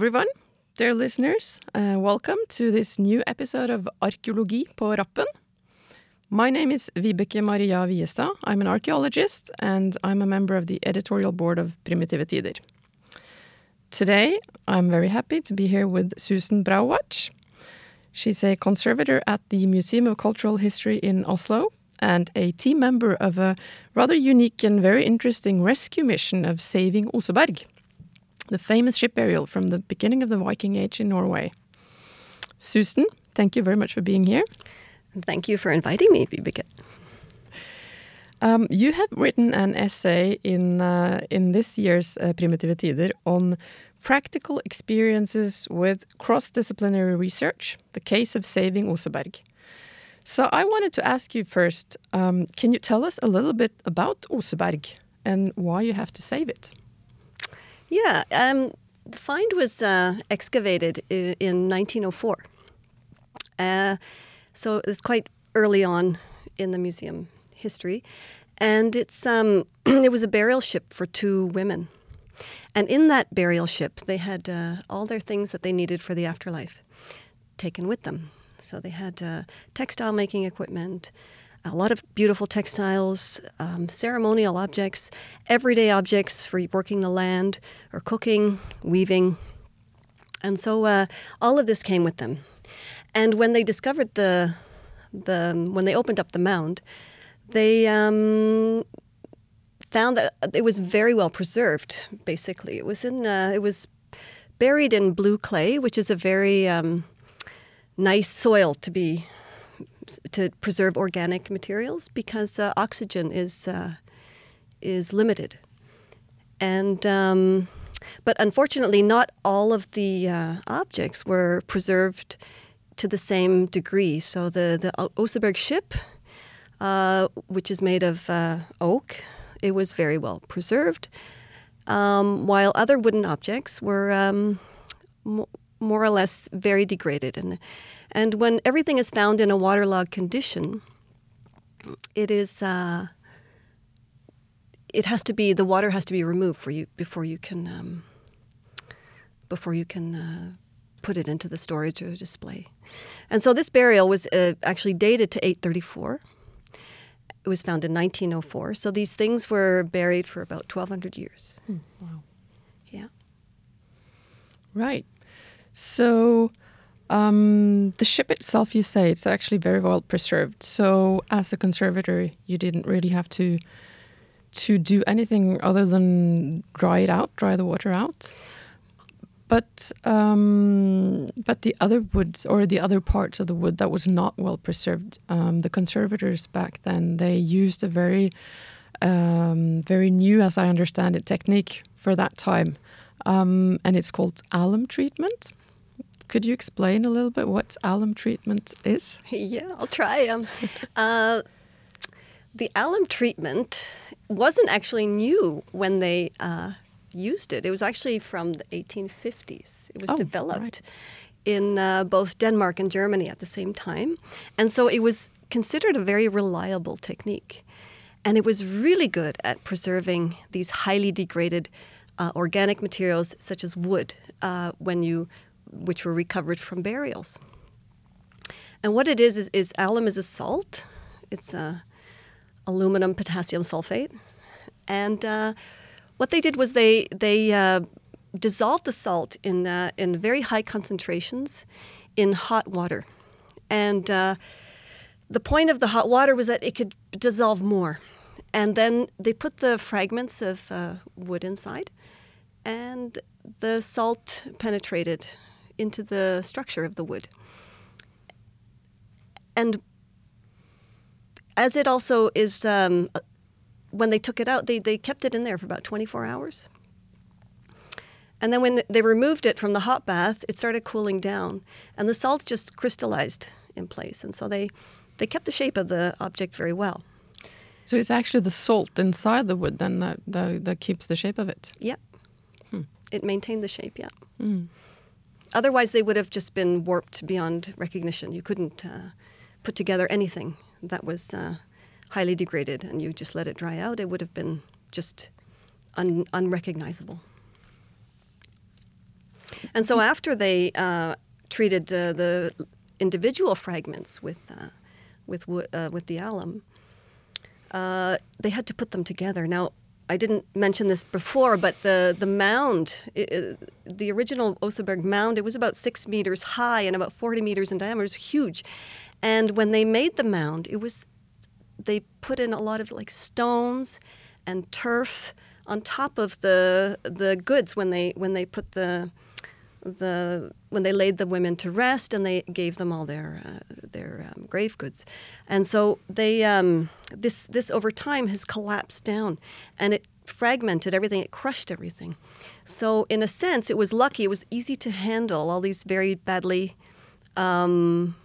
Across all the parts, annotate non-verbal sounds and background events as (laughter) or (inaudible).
Everyone, dear listeners. Uh, welcome to this new episode of Arkeologi på Rappen. My name is Vibeke Maria Viestad. I'm an archaeologist and I'm a member of the editorial board of Primitive Tider. Today, I'm very happy to be here with Susan Braovac. She's a conservator at the Museum of Cultural History in Oslo and a team member of a rather unique and very interesting rescue mission of saving Oseberg, the famous ship burial from the beginning of the Viking Age in Norway. Susan, thank you very much for being here. And thank you for inviting me, Vibeke. Um, you have written an essay in uh, in this year's uh, Primitive Tider on practical experiences with cross-disciplinary research, the case of saving Oseberg. So I wanted to ask you first, um, can you tell us a little bit about Oseberg and why you have to save it? Yeah, um, the find was uh, excavated in, in 1904. Uh, so it's quite early on in the museum history. And it's um, (clears throat) it was a burial ship for two women. And in that burial ship, they had uh, all their things that they needed for the afterlife taken with them. So they had uh, textile making equipment, a lot of beautiful textiles, um, ceremonial objects, everyday objects for working the land or cooking, weaving. And so uh, all of this came with them. And when they discovered the, the when they opened up the mound, they um, found that it was very well preserved. Basically, it was in uh, it was buried in blue clay, which is a very um, nice soil to be to preserve organic materials because uh, oxygen is uh, is limited, and um, but unfortunately, not all of the uh, objects were preserved to the same degree. So the the Oseberg ship, uh, which is made of uh, oak, it was very well preserved, um, while other wooden objects were. Um, more or less very degraded. And, and when everything is found in a waterlogged condition, it is uh, it has to be the water has to be removed for you before you can um, before you can uh, put it into the storage or display. And so this burial was uh, actually dated to 834. It was found in 1904. So these things were buried for about 1,200 years. Hmm, wow. Yeah. Right. So um, the ship itself, you say, it's actually very well preserved. So as a conservator, you didn't really have to to do anything other than dry it out, dry the water out. But um, but the other woods or the other parts of the wood that was not well preserved, um, the conservators back then they used a very um, very new, as I understand it, technique for that time, um, and it's called alum treatment. Could you explain a little bit what alum treatment is? (laughs) Yeah, I'll try. Um, (laughs) uh, the alum treatment wasn't actually new when they uh, used it. It was actually from the 1850s. It was oh, developed right. in uh, both Denmark and Germany at the same time. And so it was considered a very reliable technique. And it was really good at preserving these highly degraded uh, organic materials such as wood uh, when you which were recovered from burials. And what it is is, is alum is a salt. It's a aluminum potassium sulfate, and uh, what they did was they they uh, dissolved the salt in uh, in very high concentrations in hot water, and uh, the point of the hot water was that it could dissolve more, and then they put the fragments of uh, wood inside, and the salt penetrated into the structure of the wood. And as it also is, um, when they took it out, they, they kept it in there for about 24 hours. And then when they removed it from the hot bath, it started cooling down, and the salt just crystallized in place. And so they, they kept the shape of the object very well. So it's actually the salt inside the wood then that, that, that keeps the shape of it? Yeah. Hmm. It maintained the shape, yeah. Mm. Otherwise, they would have just been warped beyond recognition. You couldn't uh, put together anything that was uh, highly degraded and you just let it dry out. It would have been just un- unrecognizable. And so after they uh, treated uh, the individual fragments with uh, with uh, with the alum, they had to put them together. Now, I didn't mention this before, but the the mound, i i the original Oseberg mound, it was about six meters high and about forty meters in diameter. It was huge, and when they made the mound, it was they put in a lot of like stones and turf on top of the the goods when they when they put the the when they laid the women to rest and they gave them all their uh, their um, grave goods, and so they um, this this over time has collapsed down, and it fragmented everything. It crushed everything. So in a sense, it was lucky. It was easy to handle all these very badly um,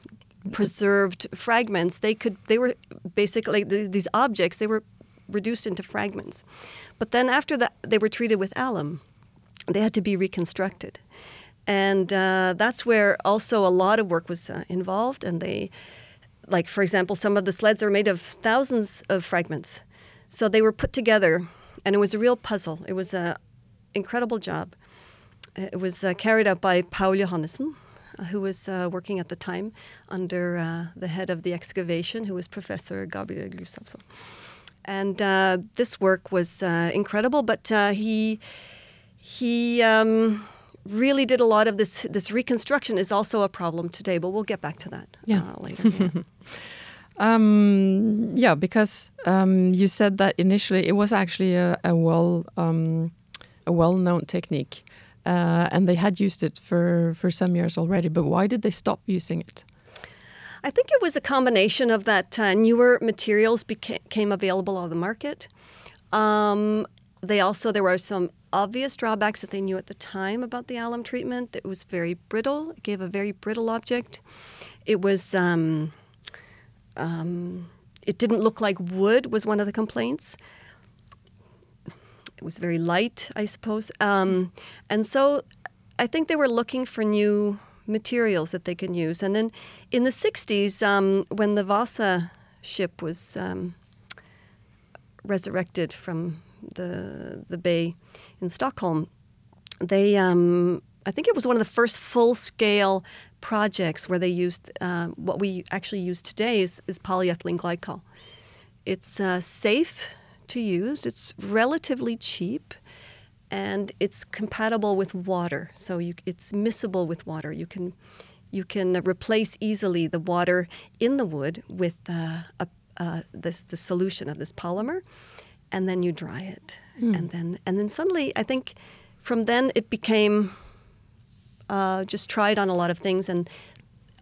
preserved fragments. They could they were basically th- these objects. They were reduced into fragments, but then after that, they were treated with alum. They had to be reconstructed and uh, that's where also a lot of work was uh, involved and they like for example some of the sleds are made of thousands of fragments. So they were put together and it was a real puzzle. It was an incredible job. It was uh, carried out by paul johannessen uh, who was uh, working at the time under uh, the head of the excavation who was professor gabriel gustafson. And this work was incredible but he he um, really did a lot of this. This reconstruction is also a problem today, but we'll get back to that Yeah. uh, later. (laughs) Yeah. Um, yeah, because um, you said that initially it was actually a, a well um, a well known technique, uh, and they had used it for for some years already. But why did they stop using it? I think it was a combination of that uh, newer materials beca- became available on the market. Um, they also there were some obvious drawbacks that they knew at the time about the alum treatment. It was very brittle. It gave a very brittle object. It was um, um, it didn't look like wood was one of the complaints. It was very light, I suppose, um, and so I think they were looking for new materials that they can use. And then in the 60s, um, when the Vasa ship was um, resurrected from the the bay in Stockholm, they um, I think it was one of the first full scale projects where they used uh, what we actually use today is, is polyethylene glycol. It's uh, safe to use. It's relatively cheap, and it's compatible with water. So you, it's miscible with water. You can you can replace easily the water in the wood with uh, a, uh, this, the solution of this polymer, and then you dry it, and then and then suddenly I think from then it became uh, just tried on a lot of things and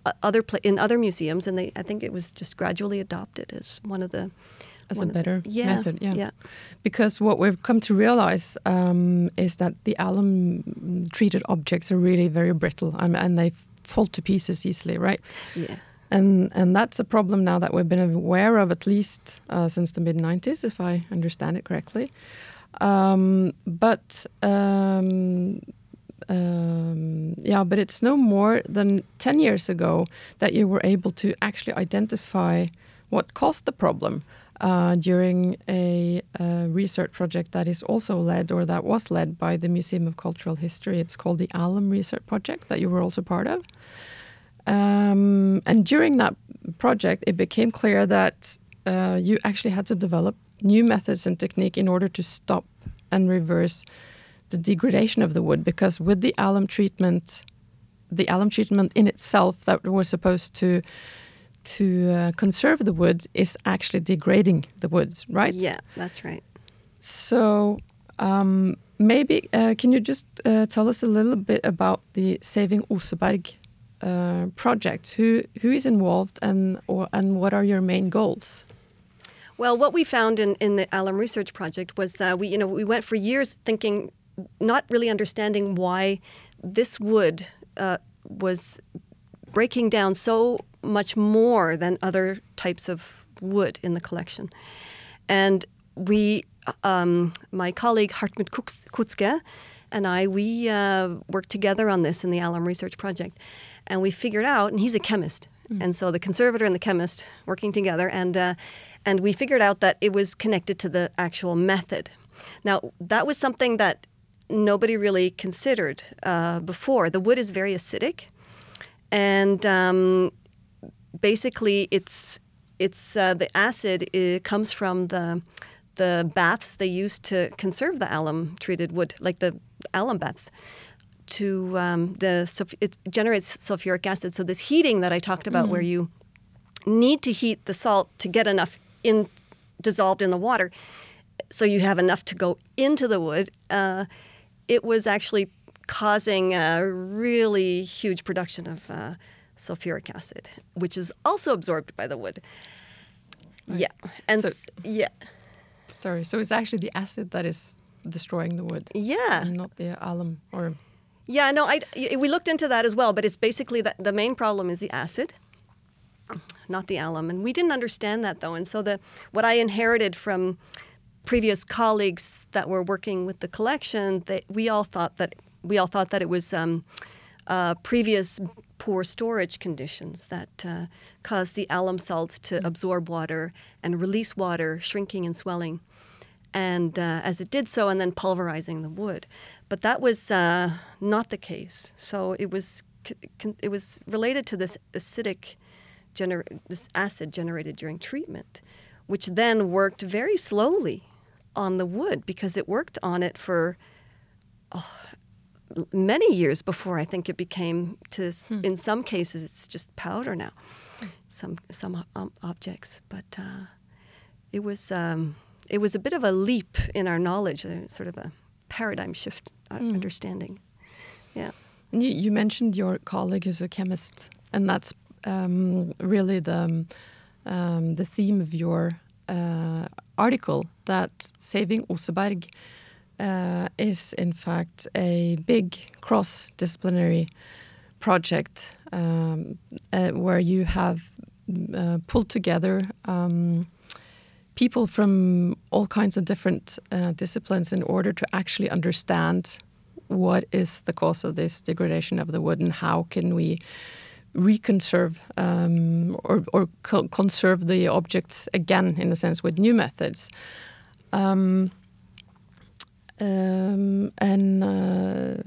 uh, other pla- in other museums, and they I think it was just gradually adopted as one of the As a of the- better yeah, method, yeah. yeah. Because what we've come to realize um, is that the alum treated objects are really very brittle um, and they fall to pieces easily, right? yeah. And and that's a problem now that we've been aware of at least uh, since the mid '90s, if I understand it correctly. Um, but um, um, yeah, but it's no more than ten years ago that you were able to actually identify what caused the problem uh, during a, uh research project that is also led or that was led by the Museum of Cultural History. It's called the Alum Research Project that you were also part of. Um, and during that project, it became clear that uh, you actually had to develop new methods and technique in order to stop and reverse the degradation of the wood. Because with the alum treatment, the alum treatment in itself that was supposed to to uh, conserve the woods is actually degrading the woods, right? Yeah, that's right. So um, maybe uh, can you just uh, tell us a little bit about the Saving Oseberg uh, project? Who who is involved and or and what are your main goals? Well, what we found in, in the Alum Research Project was uh, we, you know, we went for years thinking, not really understanding why this wood uh, was breaking down so much more than other types of wood in the collection. And we, um, my colleague Hartmut Kutzke and I, we uh, worked together on this in the Alum Research Project. And we figured out, and he's a chemist, and so the conservator and the chemist working together, and uh, and we figured out that it was connected to the actual method. Now that was something that nobody really considered uh, before. The wood is very acidic, and um, basically, it's it's uh, the acid it comes from the the baths they used to conserve the alum treated wood, like the alum baths. To um, the it generates sulfuric acid. So this heating that I talked about, mm. where you need to heat the salt to get enough in dissolved in the water, so you have enough to go into the wood. Uh, it was actually causing a really huge production of uh, sulfuric acid, which is also absorbed by the wood. Right. Yeah, and so, s- yeah. Sorry, so it's actually the acid that is destroying the wood. Yeah, and not the alum or. Yeah, no, I we looked into that as well, but it's basically that the main problem is the acid, not the alum, and we didn't understand that though, and so the what I inherited from previous colleagues that were working with the collection, they, we all thought that we all thought that it was um, uh, previous poor storage conditions that uh, caused the alum salts to mm. absorb water and release water, shrinking and swelling, and uh, as it did so, and then pulverizing the wood. But that was uh, not the case. So it was it was related to this acidic gener- this acid generated during treatment, which then worked very slowly on the wood because it worked on it for oh, many years before I think it became to. Hmm. In some cases, it's just powder now. Some some um, objects, but uh, it was um, it was a bit of a leap in our knowledge, sort of a paradigm shift uh, hmm. understanding. Yeah. You, you, mentioned your colleague is a chemist, and that's um, really the um, the theme of your uh, article that Saving Oseberg uh, is in fact a big cross-disciplinary project um, uh, where you have uh, pulled together um, people from all kinds of different uh, disciplines in order to actually understand what is the cause of this degradation of the wood and how can we reconserve um, or, or co conserve the objects again, in a sense, with new methods. Um, um, and uh,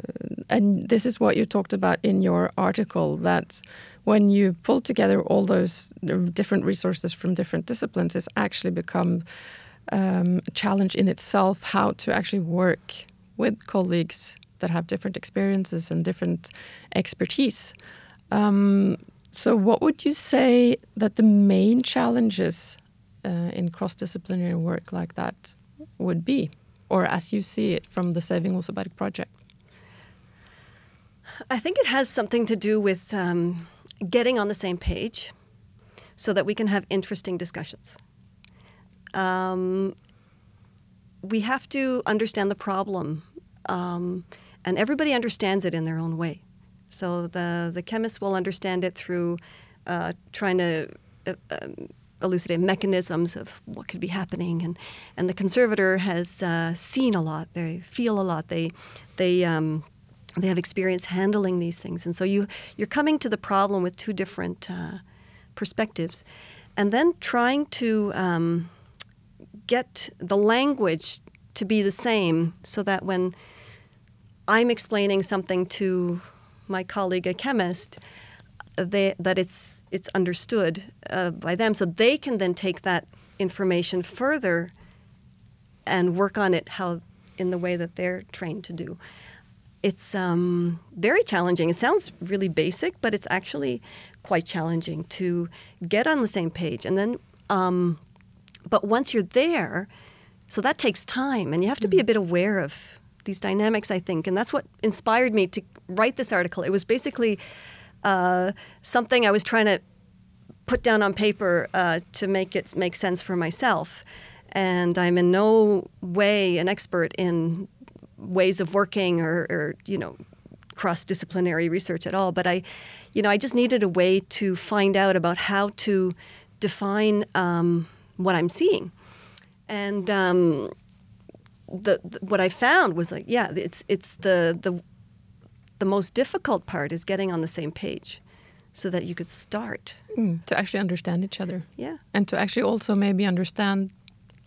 and this is what you talked about in your article that when you pull together all those different resources from different disciplines, it's actually become um, a challenge in itself how to actually work with colleagues that have different experiences and different expertise. Um, so, what would you say that the main challenges uh, in cross-disciplinary work like that would be, or as you see it from the Saving Oseberg project? I think it has something to do with um, getting on the same page, so that we can have interesting discussions. Um, we have to understand the problem, um, and everybody understands it in their own way. So the the chemists will understand it through uh, trying to uh, um, elucidate mechanisms of what could be happening, and and the conservator has uh, seen a lot. They feel a lot. They they um, they have experience handling these things, and so you you're coming to the problem with two different uh, perspectives, and then trying to um, get the language to be the same, so that when I'm explaining something to my colleague, a chemist, they, that it's it's understood uh, by them, so they can then take that information further and work on it how in the way that they're trained to do. It's um, very challenging. It sounds really basic, but it's actually quite challenging to get on the same page. And then, um, but once you're there, so that takes time, and you have to be a mm. bit aware of these dynamics, I think. And that's what inspired me to write this article. It was basically uh, something I was trying to put down on paper uh, to make it make sense for myself. And I'm in no way an expert in ways of working or, or you know, cross-disciplinary research at all. But I, you know, I just needed a way to find out about how to define um, what I'm seeing. And um, the, the, what I found was like, yeah, it's it's the the the most difficult part is getting on the same page, so that you could start mm, to actually understand each other. Yeah, and to actually also maybe understand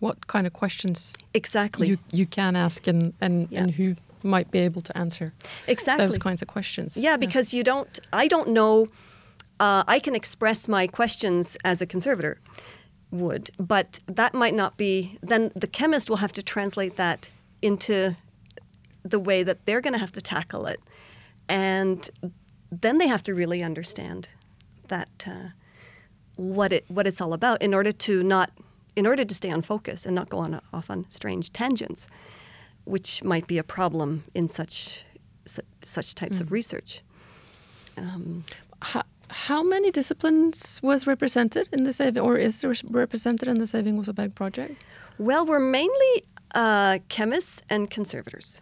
what kind of questions exactly you you can ask and and, yeah. and who might be able to answer exactly those kinds of questions. Yeah, because you don't. I don't know. Uh, I can express my questions as a conservator would, but that might not be. Then the chemist will have to translate that into the way that they're going to have to tackle it, and then they have to really understand that uh, what it what it's all about in order to not in order to stay on focus and not go on off on strange tangents, which might be a problem in such such, such types mm. of research. Um, how, how, many disciplines was represented in the saving, or is represented in the Saving Oseberg project? Well, we're mainly uh, chemists and conservators.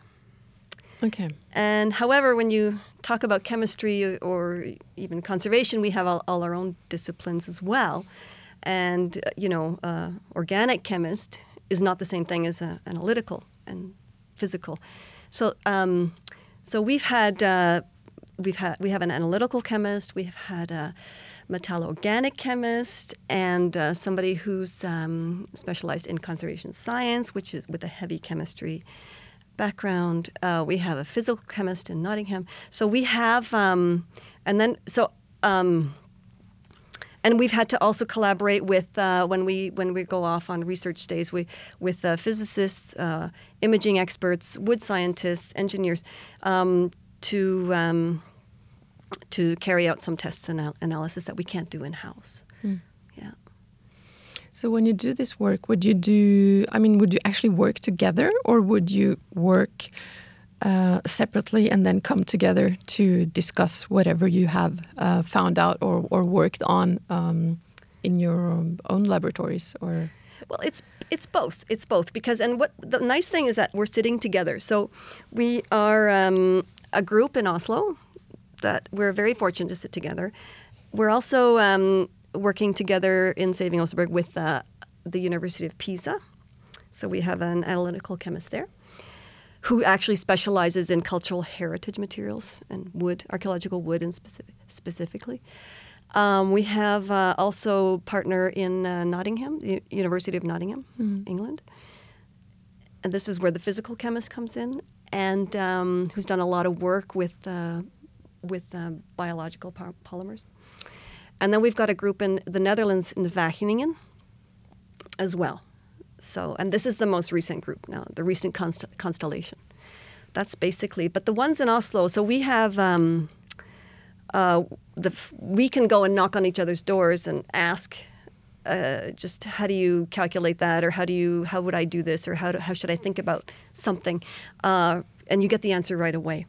Okay. And however, when you talk about chemistry or even conservation, we have all, all our own disciplines as well. And, uh, you know, uh, organic chemist is not the same thing as uh, analytical and physical. So, um, so we've had, uh, we've had, we have an analytical chemist, we've had a metallo-organic chemist, and uh, somebody who's um, specialized in conservation science, which is with a heavy chemistry background. Uh, we have a physical chemist in Nottingham. So we have, um, and then so. Um, and we've had to also collaborate with uh, when we when we go off on research days we, with uh, physicists, uh, imaging experts, wood scientists, engineers um, to um, to carry out some tests and analysis that we can't do in house. Mm. Yeah. So when you do this work, would you do? I mean, would you actually work together, or would you work? Uh, separately and then come together to discuss whatever you have uh, found out or, or worked on um, in your own laboratories or? Well it's it's both. It's both because and what the nice thing is that we're sitting together. So we are um, a group in oslo that we're very fortunate to sit together. We're also um, working together in saving oseberg with uh, the university of pisa. So we have an analytical chemist there who actually specializes in cultural heritage materials and wood, archaeological wood, and specific, specifically. Um, we have uh, also partner in uh, Nottingham, the University of Nottingham, mm. England, and this is where the physical chemist comes in, and um, who's done a lot of work with uh, with uh, biological polymers. And then we've got a group in the Netherlands in the Wageningen as well. So, and this is the most recent group now, the recent const- constellation. That's basically, but the ones in Oslo. So we have, um, uh, the we can go and knock on each other's doors and ask, uh, just how do you calculate that, or how do you, how would I do this, or how do, how should I think about something, uh, and you get the answer right away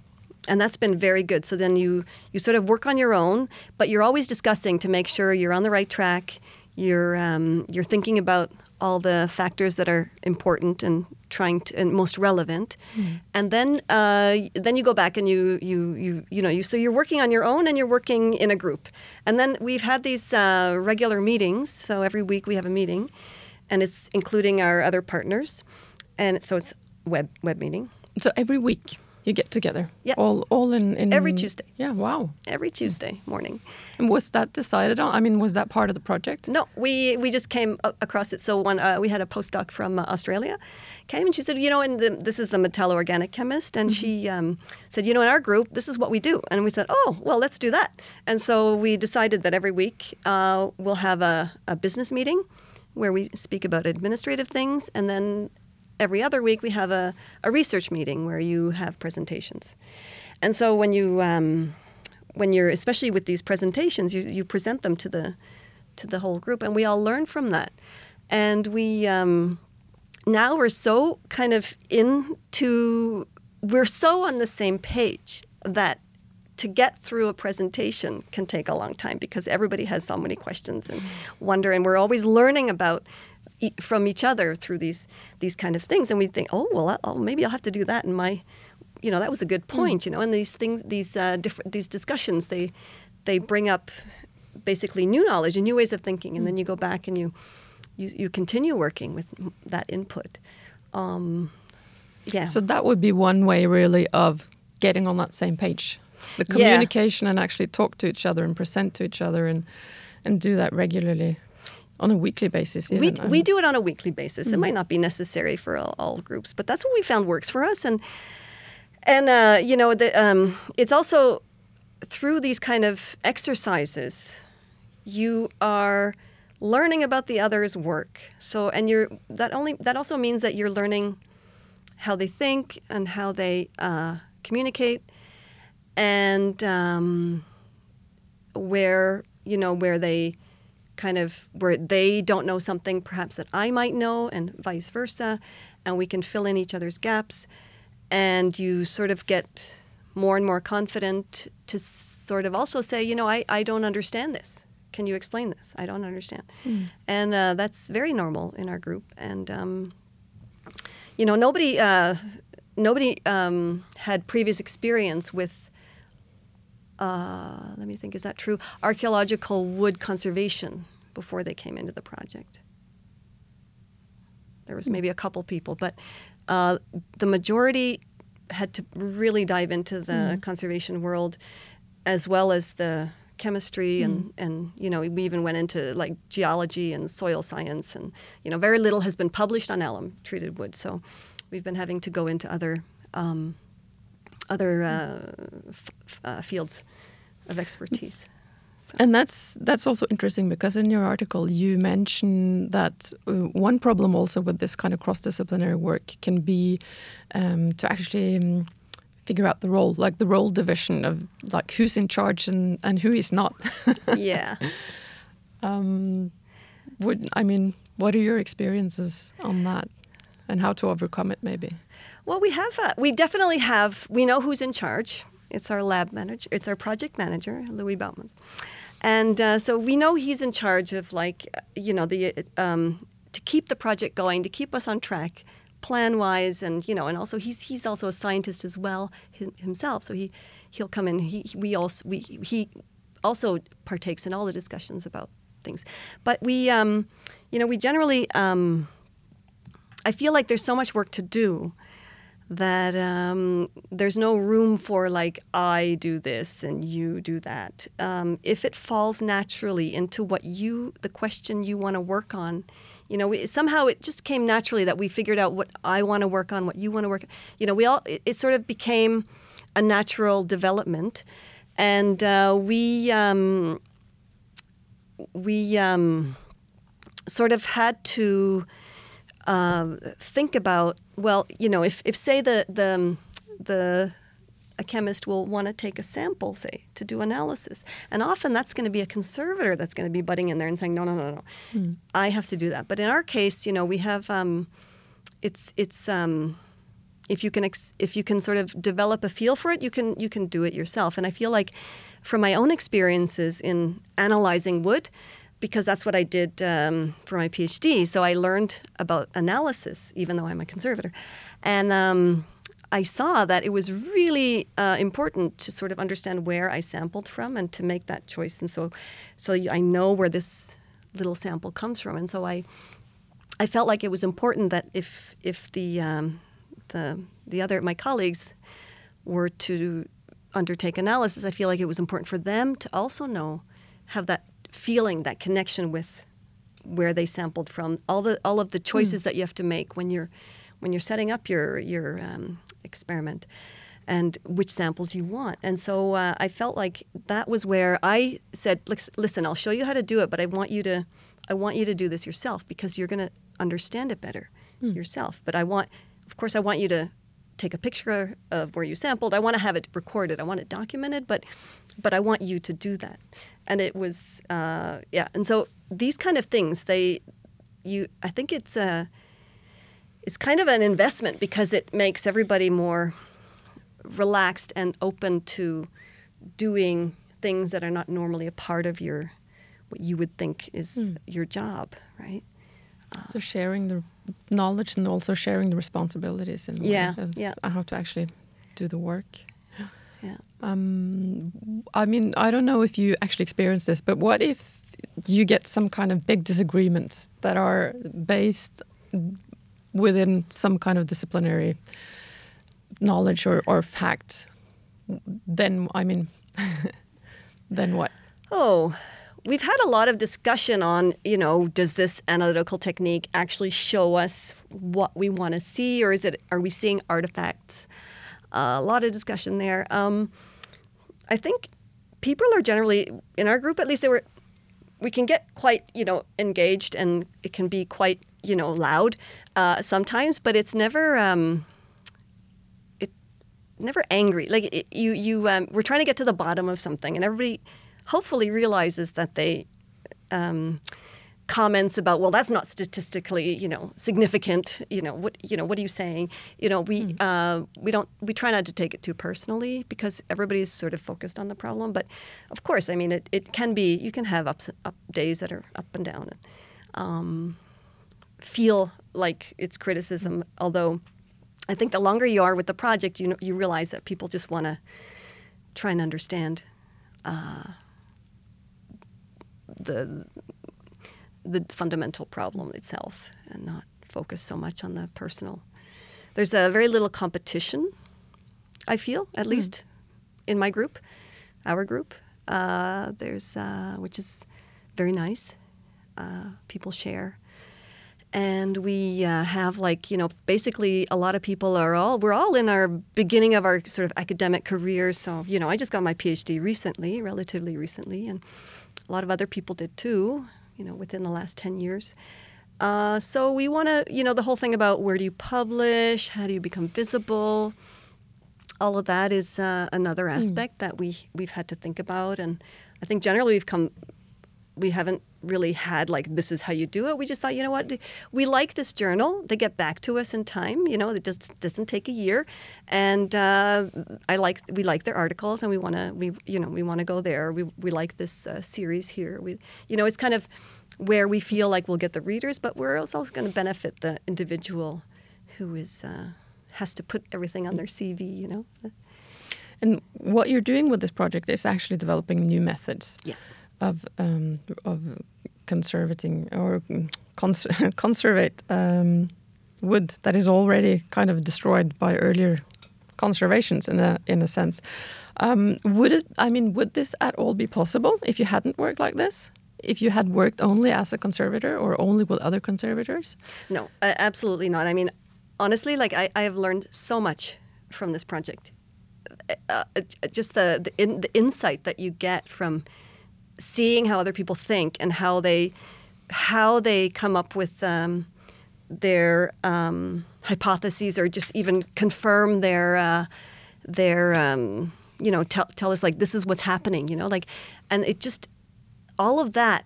and that's been very good. So then you you sort of work on your own, but you're always discussing to make sure you're on the right track. You're um, you're thinking about all the factors that are important and trying to and most relevant. Mm. and then uh, then you go back and you you you you know you so you're working on your own and you're working in a group. And then we've had these uh, regular meetings. So every week we have a meeting and it's including our other partners. And so it's web web meeting. So every week you get together. Yeah. All all in, in every Tuesday. Yeah, wow. Every Tuesday morning. And was that decided on? I mean, was that part of the project? No, we we just came across it. So one uh, we had a postdoc from uh, Australia came and she said, you know, and the, this is the metallo organic chemist, and mm-hmm. she um, said, you know, in our group, this is what we do, and we said, oh, well, let's do that. And so we decided that every week uh, we'll have a, a business meeting where we speak about administrative things, and then every other week we have a, a research meeting where you have presentations. And so when you um, when you're especially with these presentations, you, you present them to the to the whole group, and we all learn from that. And we um, now we're so kind of into we're so on the same page that to get through a presentation can take a long time because everybody has so many questions and wonder and we're always learning about from each other through these these kind of things, and we think, oh well, oh, maybe I'll have to do that in my, you know, that was a good hmm. point, mm. you know. And these things, these uh, different these discussions, they they bring up basically new knowledge and new ways of thinking, and mm. then you go back and you you, you continue working with that input. Um, yeah. So that would be one way, really, of getting on that same page. The communication yeah. and actually talk to each other and present to each other and and do that regularly on a weekly basis. We, we do it on a weekly basis. Mm. It might not be necessary for all, all, groups, but that's what we found works for us. And and uh, you know, the, um, it's also through these kind of exercises, you are learning about the other's work. So, and you're that only that also means that you're learning how they think and how they uh, communicate, and um, where you know where they kind of where they don't know something perhaps that I might know, and vice versa, and we can fill in each other's gaps, and you sort of get more and more confident to sort of also say, you know, I, I don't understand this. Can you explain this? I don't understand. Mm. And uh, that's very normal in our group. And, um, you know, nobody, uh, nobody um, had previous experience with, uh, let me think, is that true? Archaeological wood conservation before they came into the project. There was hmm. maybe a couple people, but uh, the majority had to really dive into the mm. conservation world as well as the chemistry and, mm. and you know we even went into like geology and soil science and you know very little has been published on alum treated wood so we've been having to go into other um, other uh, f- uh, fields of expertise and that's that's also interesting because in your article you mention that uh, one problem also with this kind of cross-disciplinary work can be um, to actually um, figure out the role, like the role division of like who's in charge and and who is not. (laughs) yeah. Um, would I mean, what are your experiences on that, and how to overcome it, maybe? Well, we have uh, we definitely have. We know who's in charge. It's our lab manager. It's our project manager, Louis Baumans. And uh, so we know he's in charge of like, you know, the um, to keep the project going, to keep us on track, plan wise, and you know, and also he's he's also a scientist as well himself. So he he'll come in. He we also we he also partakes in all the discussions about things. But we, um, you know, we generally. Um, I feel like there's so much work to do that um, there's no room for like I do this and you do that. Um, if it falls naturally into what you, the question you want to work on, you know, we, somehow it just came naturally that we figured out what I want to work on, what you want to work. You know, we all it, it sort of became a natural development, and uh, we um, we um, sort of had to uh, think about well, you know, if, if say the the the a chemist will want to take a sample, say, to do analysis. And often that's going to be a conservator that's going to be butting in there and saying, no, no, no, no, hmm. I have to do that. But in our case, you know, we have, um, it's, it's, um, if you can, ex- if you can sort of develop a feel for it, you can, you can do it yourself. And I feel like from my own experiences in analyzing wood, because that's what I did um, for my PhD. So I learned about analysis, even though I'm a conservator. And um, I saw that it was really uh, important to sort of understand where I sampled from and to make that choice. And so, so I know where this little sample comes from. And so I, I felt like it was important that if if the um, the the other my colleagues were to undertake analysis, I feel like it was important for them to also know have that feeling that connection with where they sampled from all the all of the choices mm. that you have to make when you're when you're setting up your your um, experiment and which samples you want and so uh, I felt like that was where I said listen I'll show you how to do it but I want you to I want you to do this yourself because you're going to understand it better mm. yourself but I want of course I want you to take a picture of where you sampled. I want to have it recorded. I want it documented, but but I want you to do that. And it was uh, yeah. And so these kind of things, they you I think it's a it's kind of an investment because it makes everybody more relaxed and open to doing things that are not normally a part of your what you would think is mm. your job, right? so sharing the knowledge and also sharing the responsibilities and yeah, yeah. how to actually do the work. Yeah. Um, I mean, I don't know if you actually experience this, but what if you get some kind of big disagreements that are based within some kind of disciplinary knowledge or, or fact? Then, I mean, (laughs) then what? Oh, we've had a lot of discussion on, you know, does this analytical technique actually show us what we want to see, or is it are we seeing artifacts? a lot of discussion there. Um, I think people are generally in our group, at least they were. We can get quite, you know, engaged, and it can be quite, you know, loud uh, sometimes. But it's never, um, it never angry. Like it, you, you, um, we're trying to get to the bottom of something, and everybody hopefully realizes that they. Um, comments about well that's not statistically you know significant you know what you know what are you saying you know we mm. uh, we don't we try not to take it too personally because everybody's sort of focused on the problem but of course i mean it, it can be you can have ups up days that are up and down and um, feel like it's criticism although i think the longer you are with the project you know you realize that people just want to try and understand uh, the the fundamental problem itself and not focus so much on the personal. There's a very little competition, I feel, at mm. least in my group, our group. Uh, there's, uh, which is very nice. Uh, people share. And we uh, have, like, you know, basically a lot of people are all, we're all in our beginning of our sort of academic career. So, you know, I just got my PhD recently, relatively recently, and a lot of other people did too you know, within the last 10 years. Uh, so we want to, you know, the whole thing about where do you publish, how do you become visible, all of that is uh, another hmm. aspect mm. that we we've had to think about, and I think generally we've come, we haven't really had like this is how you do it. We just thought, you know what, we like this journal. They get back to us in time. You know, it just doesn't take a year, and uh, I like we like their articles, and we want to we you know we want to go there. We we like this uh, series here. We you know it's kind of where we feel like we'll get the readers, but we're also going to benefit the individual who is uh, has to put everything on their CV. You know. And what you're doing with this project is actually developing new methods. Yeah of um, of conservating or cons (laughs) conservate um, wood that is already kind of destroyed by earlier conservations in a in a sense. Um, would it? I mean, would this at all be possible if you hadn't worked like this? If you had worked only as a conservator or only with other conservators? No, absolutely not. I mean, honestly, like I, I have learned so much from this project. Uh, uh just the the, in, the insight that you get from seeing how other people think and how they how they come up with um, their um, hypotheses or just even confirm their uh, their um, you know tell, tell us like this is what's happening you know like and it just all of that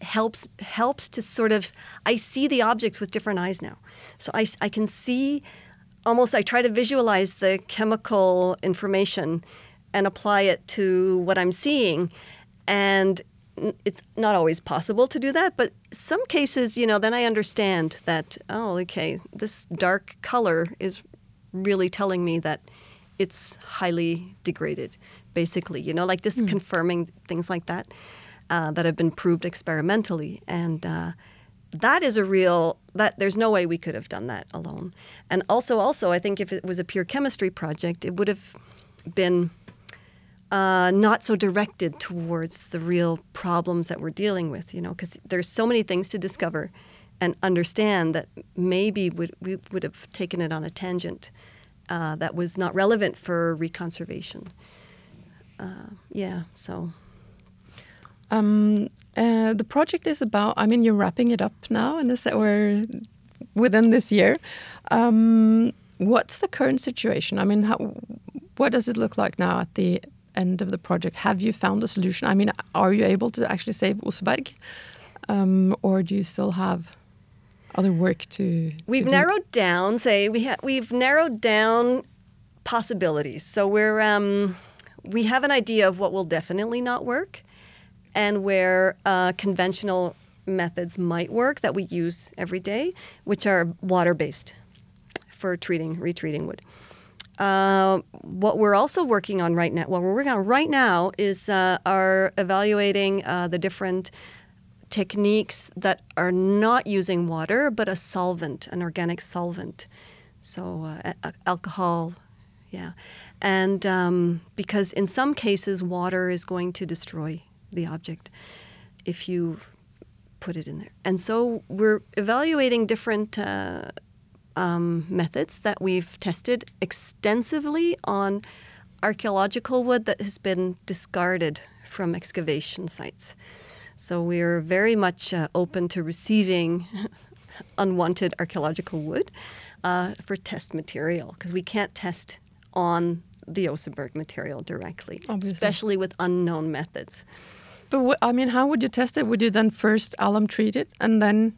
helps helps to sort of I see the objects with different eyes now. So I, I can see almost I try to visualize the chemical information and apply it to what I'm seeing and it's not always possible to do that, but some cases, you know, then I understand that, oh, okay, this dark color is really telling me that it's highly degraded, basically, you know, like just mm. confirming things like that uh, that have been proved experimentally. And uh, that is a real, that there's no way we could have done that alone. And also, also, I think if it was a pure chemistry project, it would have been uh, not so directed towards the real problems that we're dealing with, you know, because there's so many things to discover and understand that maybe would, we would have taken it on a tangent uh, that was not relevant for reconservation. Uh, yeah, so. Um, uh, the project is about. I mean, you're wrapping it up now, this or within this year. Um, what's the current situation? I mean, how, what does it look like now at the end of the project, have you found a solution? I mean, are you able to actually save Oseberg, um, or do you still have other work to? We've narrowed down. Say we have we've narrowed down possibilities. So we're um, we have an idea of what will definitely not work, and where uh, conventional methods might work that we use every day, which are water based for treating retreating wood. Uh, what we're also working on right now, what we're working on right now is uh, are evaluating uh, the different techniques that are not using water, but a solvent, an organic solvent. So uh, alcohol, yeah. And um, because in some cases, water is going to destroy the object if you put it in there. And so we're evaluating different uh, um, methods that we've tested extensively on archaeological wood that has been discarded from excavation sites. So we're very much uh, open to receiving (laughs) unwanted archaeological wood uh, for test material because we can't test on the Oseberg material directly, Obviously. especially with unknown methods. But I mean, how would you test it? Would you then first alum treat it and then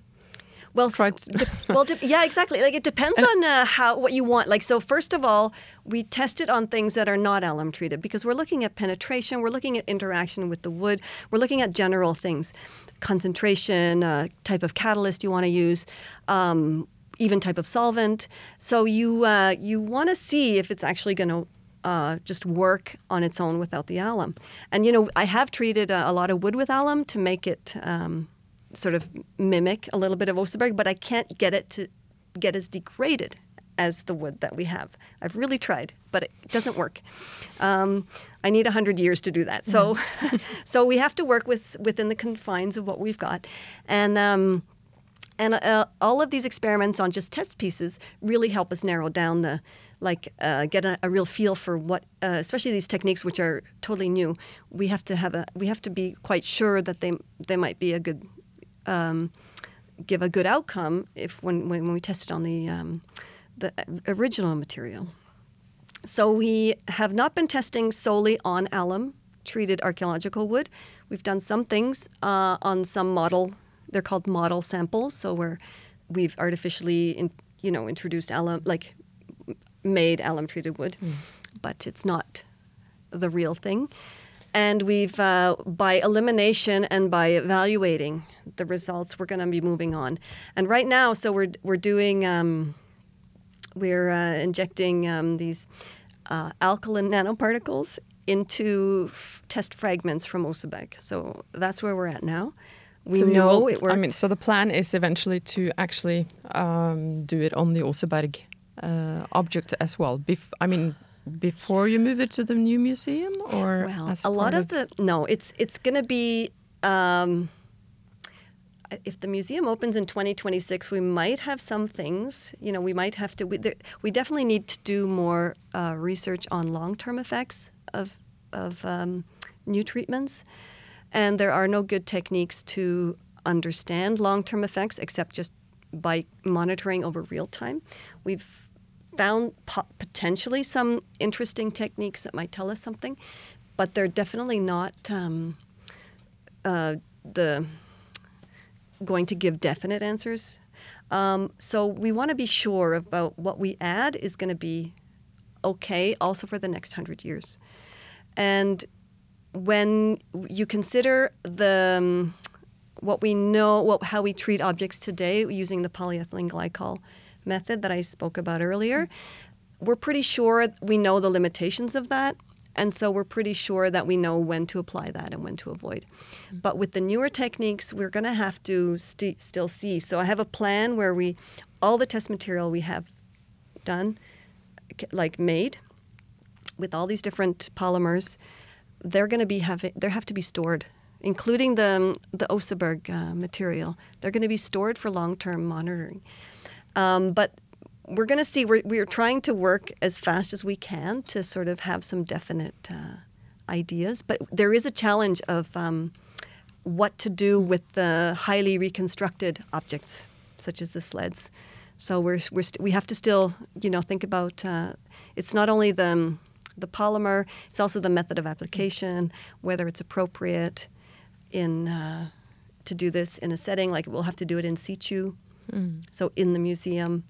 Well, de- well, de- yeah, exactly. Like it depends on uh, how what you want. Like so, first of all, we test it on things that are not alum treated because we're looking at penetration, we're looking at interaction with the wood, we're looking at general things, concentration, uh, type of catalyst you want to use. Um, even type of solvent. So you uh, you want to see if it's actually going to uh, just work on its own without the alum. And you know, I have treated a, a lot of wood with alum to make it um, sort of mimic a little bit of Oseberg, but I can't get it to get as degraded as the wood that we have. I've really tried, but it doesn't work. Um, I need hundred years to do that. So, (laughs) so we have to work with within the confines of what we've got, and. Um, and uh, all of these experiments on just test pieces really help us narrow down the, like, uh, get a, a real feel for what, uh, especially these techniques which are totally new. We have to have a, we have to be quite sure that they they might be a good, um, give a good outcome if when when we tested on the um, the original material. So we have not been testing solely on alum treated archaeological wood. We've done some things uh, on some model. They're called model samples. So where we've artificially, in, you know, introduced alum, like made alum treated wood, but it's not the real thing. And we've, uh, by elimination and by evaluating the results, we're going to be moving on. And right now, so we're we're doing. Um, we're uh, injecting um, these uh, alkaline nanoparticles into f- test fragments from Oseberg. So that's where we're at now. We so know will- it works. I mean, so the plan is eventually to actually um, do it on the Oseberg uh, object as well. Bef- I mean, before you move it to the new museum, or well, a lot part of the no, it's it's going to be. Um, if the museum opens in 2026, we might have some things. You know, we might have to. We, there, we definitely need to do more uh, research on long-term effects of of um, new treatments, and there are no good techniques to understand long-term effects except just by monitoring over real time. We've found po- potentially some interesting techniques that might tell us something, but they're definitely not um, uh, the going to give definite answers. Um, so we want to be sure about what we add is going to be okay also for the next hundred years. And when you consider the um, what we know, what, how we treat objects today using the polyethylene glycol method that I spoke about earlier, we're pretty sure we know the limitations of that. And so we're pretty sure that we know when to apply that and when to avoid. But with the newer techniques, we're going to have to st- still see. So I have a plan where we, all the test material we have done, like made, with all these different polymers, they're going to be having, they have to be stored, including the the Oseberg uh, material. They're going to be stored for long-term monitoring. Um, but we're going to see. We're we're trying to work as fast as we can to sort of have some definite uh, ideas. But there is a challenge of um, what to do with the highly reconstructed objects, such as the sleds. So we're, we're st- we have to still, you know, think about. Uh, it's not only the the polymer; it's also the method of application, whether it's appropriate in uh, to do this in a setting like we'll have to do it in situ, so in the museum.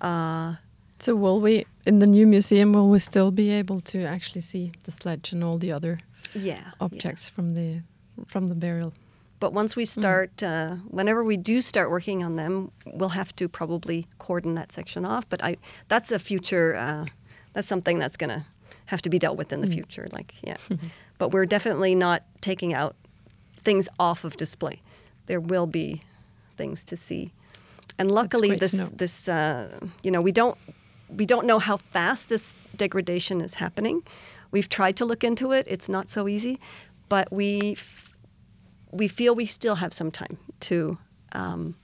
Uh, So will we in the new museum? Will we still be able to actually see the sledge and all the other yeah, yeah. objects from the from the burial? But once we start, uh, whenever we do start working on them, we'll have to probably cordon that section off. But I, that's a future. Uh, that's something that's going to have to be dealt with in the future. Like, yeah. (laughs) but we're definitely not taking out things off of display. There will be things to see, and luckily, this this uh, you know we don't we don't know how fast this degradation is happening. We've tried to look into it. It's not so easy, but we f- we feel we still have some time to um,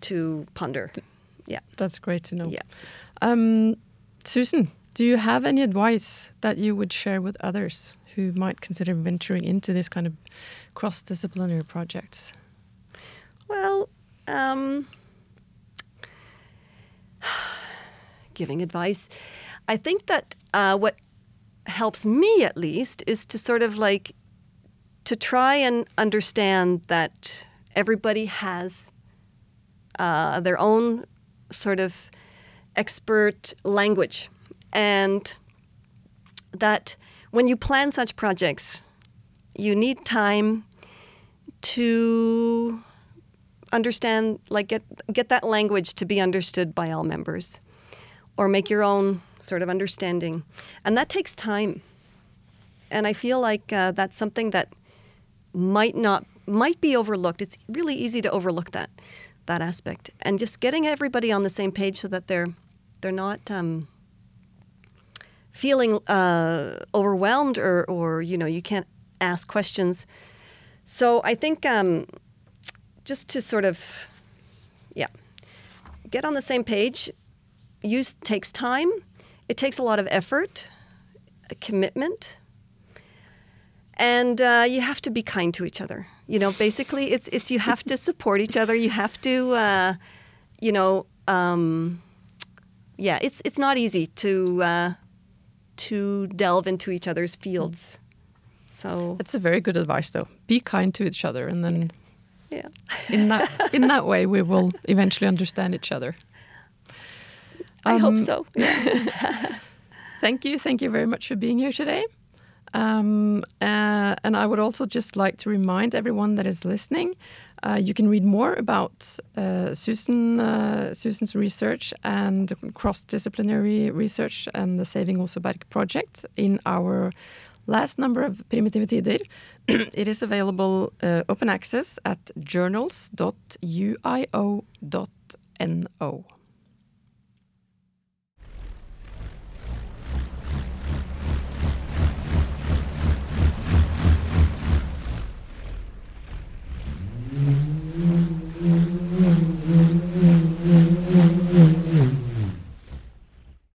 to ponder Yeah. That's great to know. Yeah. Um, Susan, do you have any advice that you would share with others who might consider venturing into this kind of cross-disciplinary projects? Well, um, giving advice. I think that uh, what helps me at least is to sort of like to try and understand that everybody has uh, their own sort of expert language and that when you plan such projects you need time to understand like get get that language to be understood by all members or make your own sort of understanding. And that takes time. And i feel like uh, that's something that might not might be overlooked. It's really easy to overlook that that aspect. And just getting everybody on the same page so that they're they're not um, feeling uh, overwhelmed or or you know you can't ask questions. So i think um, just to sort of, yeah, get on the same page. Use takes time. It takes a lot of effort, a commitment, and uh, you have to be kind to each other. You know, basically, it's it's you have to support each other. You have to, uh, you know, um, yeah, it's it's not easy to uh, to delve into each other's fields. So That's a very good advice, though. Be kind to each other, and then yeah. in that in that way, we will eventually understand each other. I hope Um, so. (laughs) Thank you, thank you very much for being here today. Um, uh, and I would also just like to remind everyone that is listening, uh, you can read more about uh, Susan, uh, Susan's research and cross-disciplinary research and the Saving Oseberg project in our last number of Primitive Tider. (clears throat) it is available uh, open access at journals.uio.no. Mm-hmm.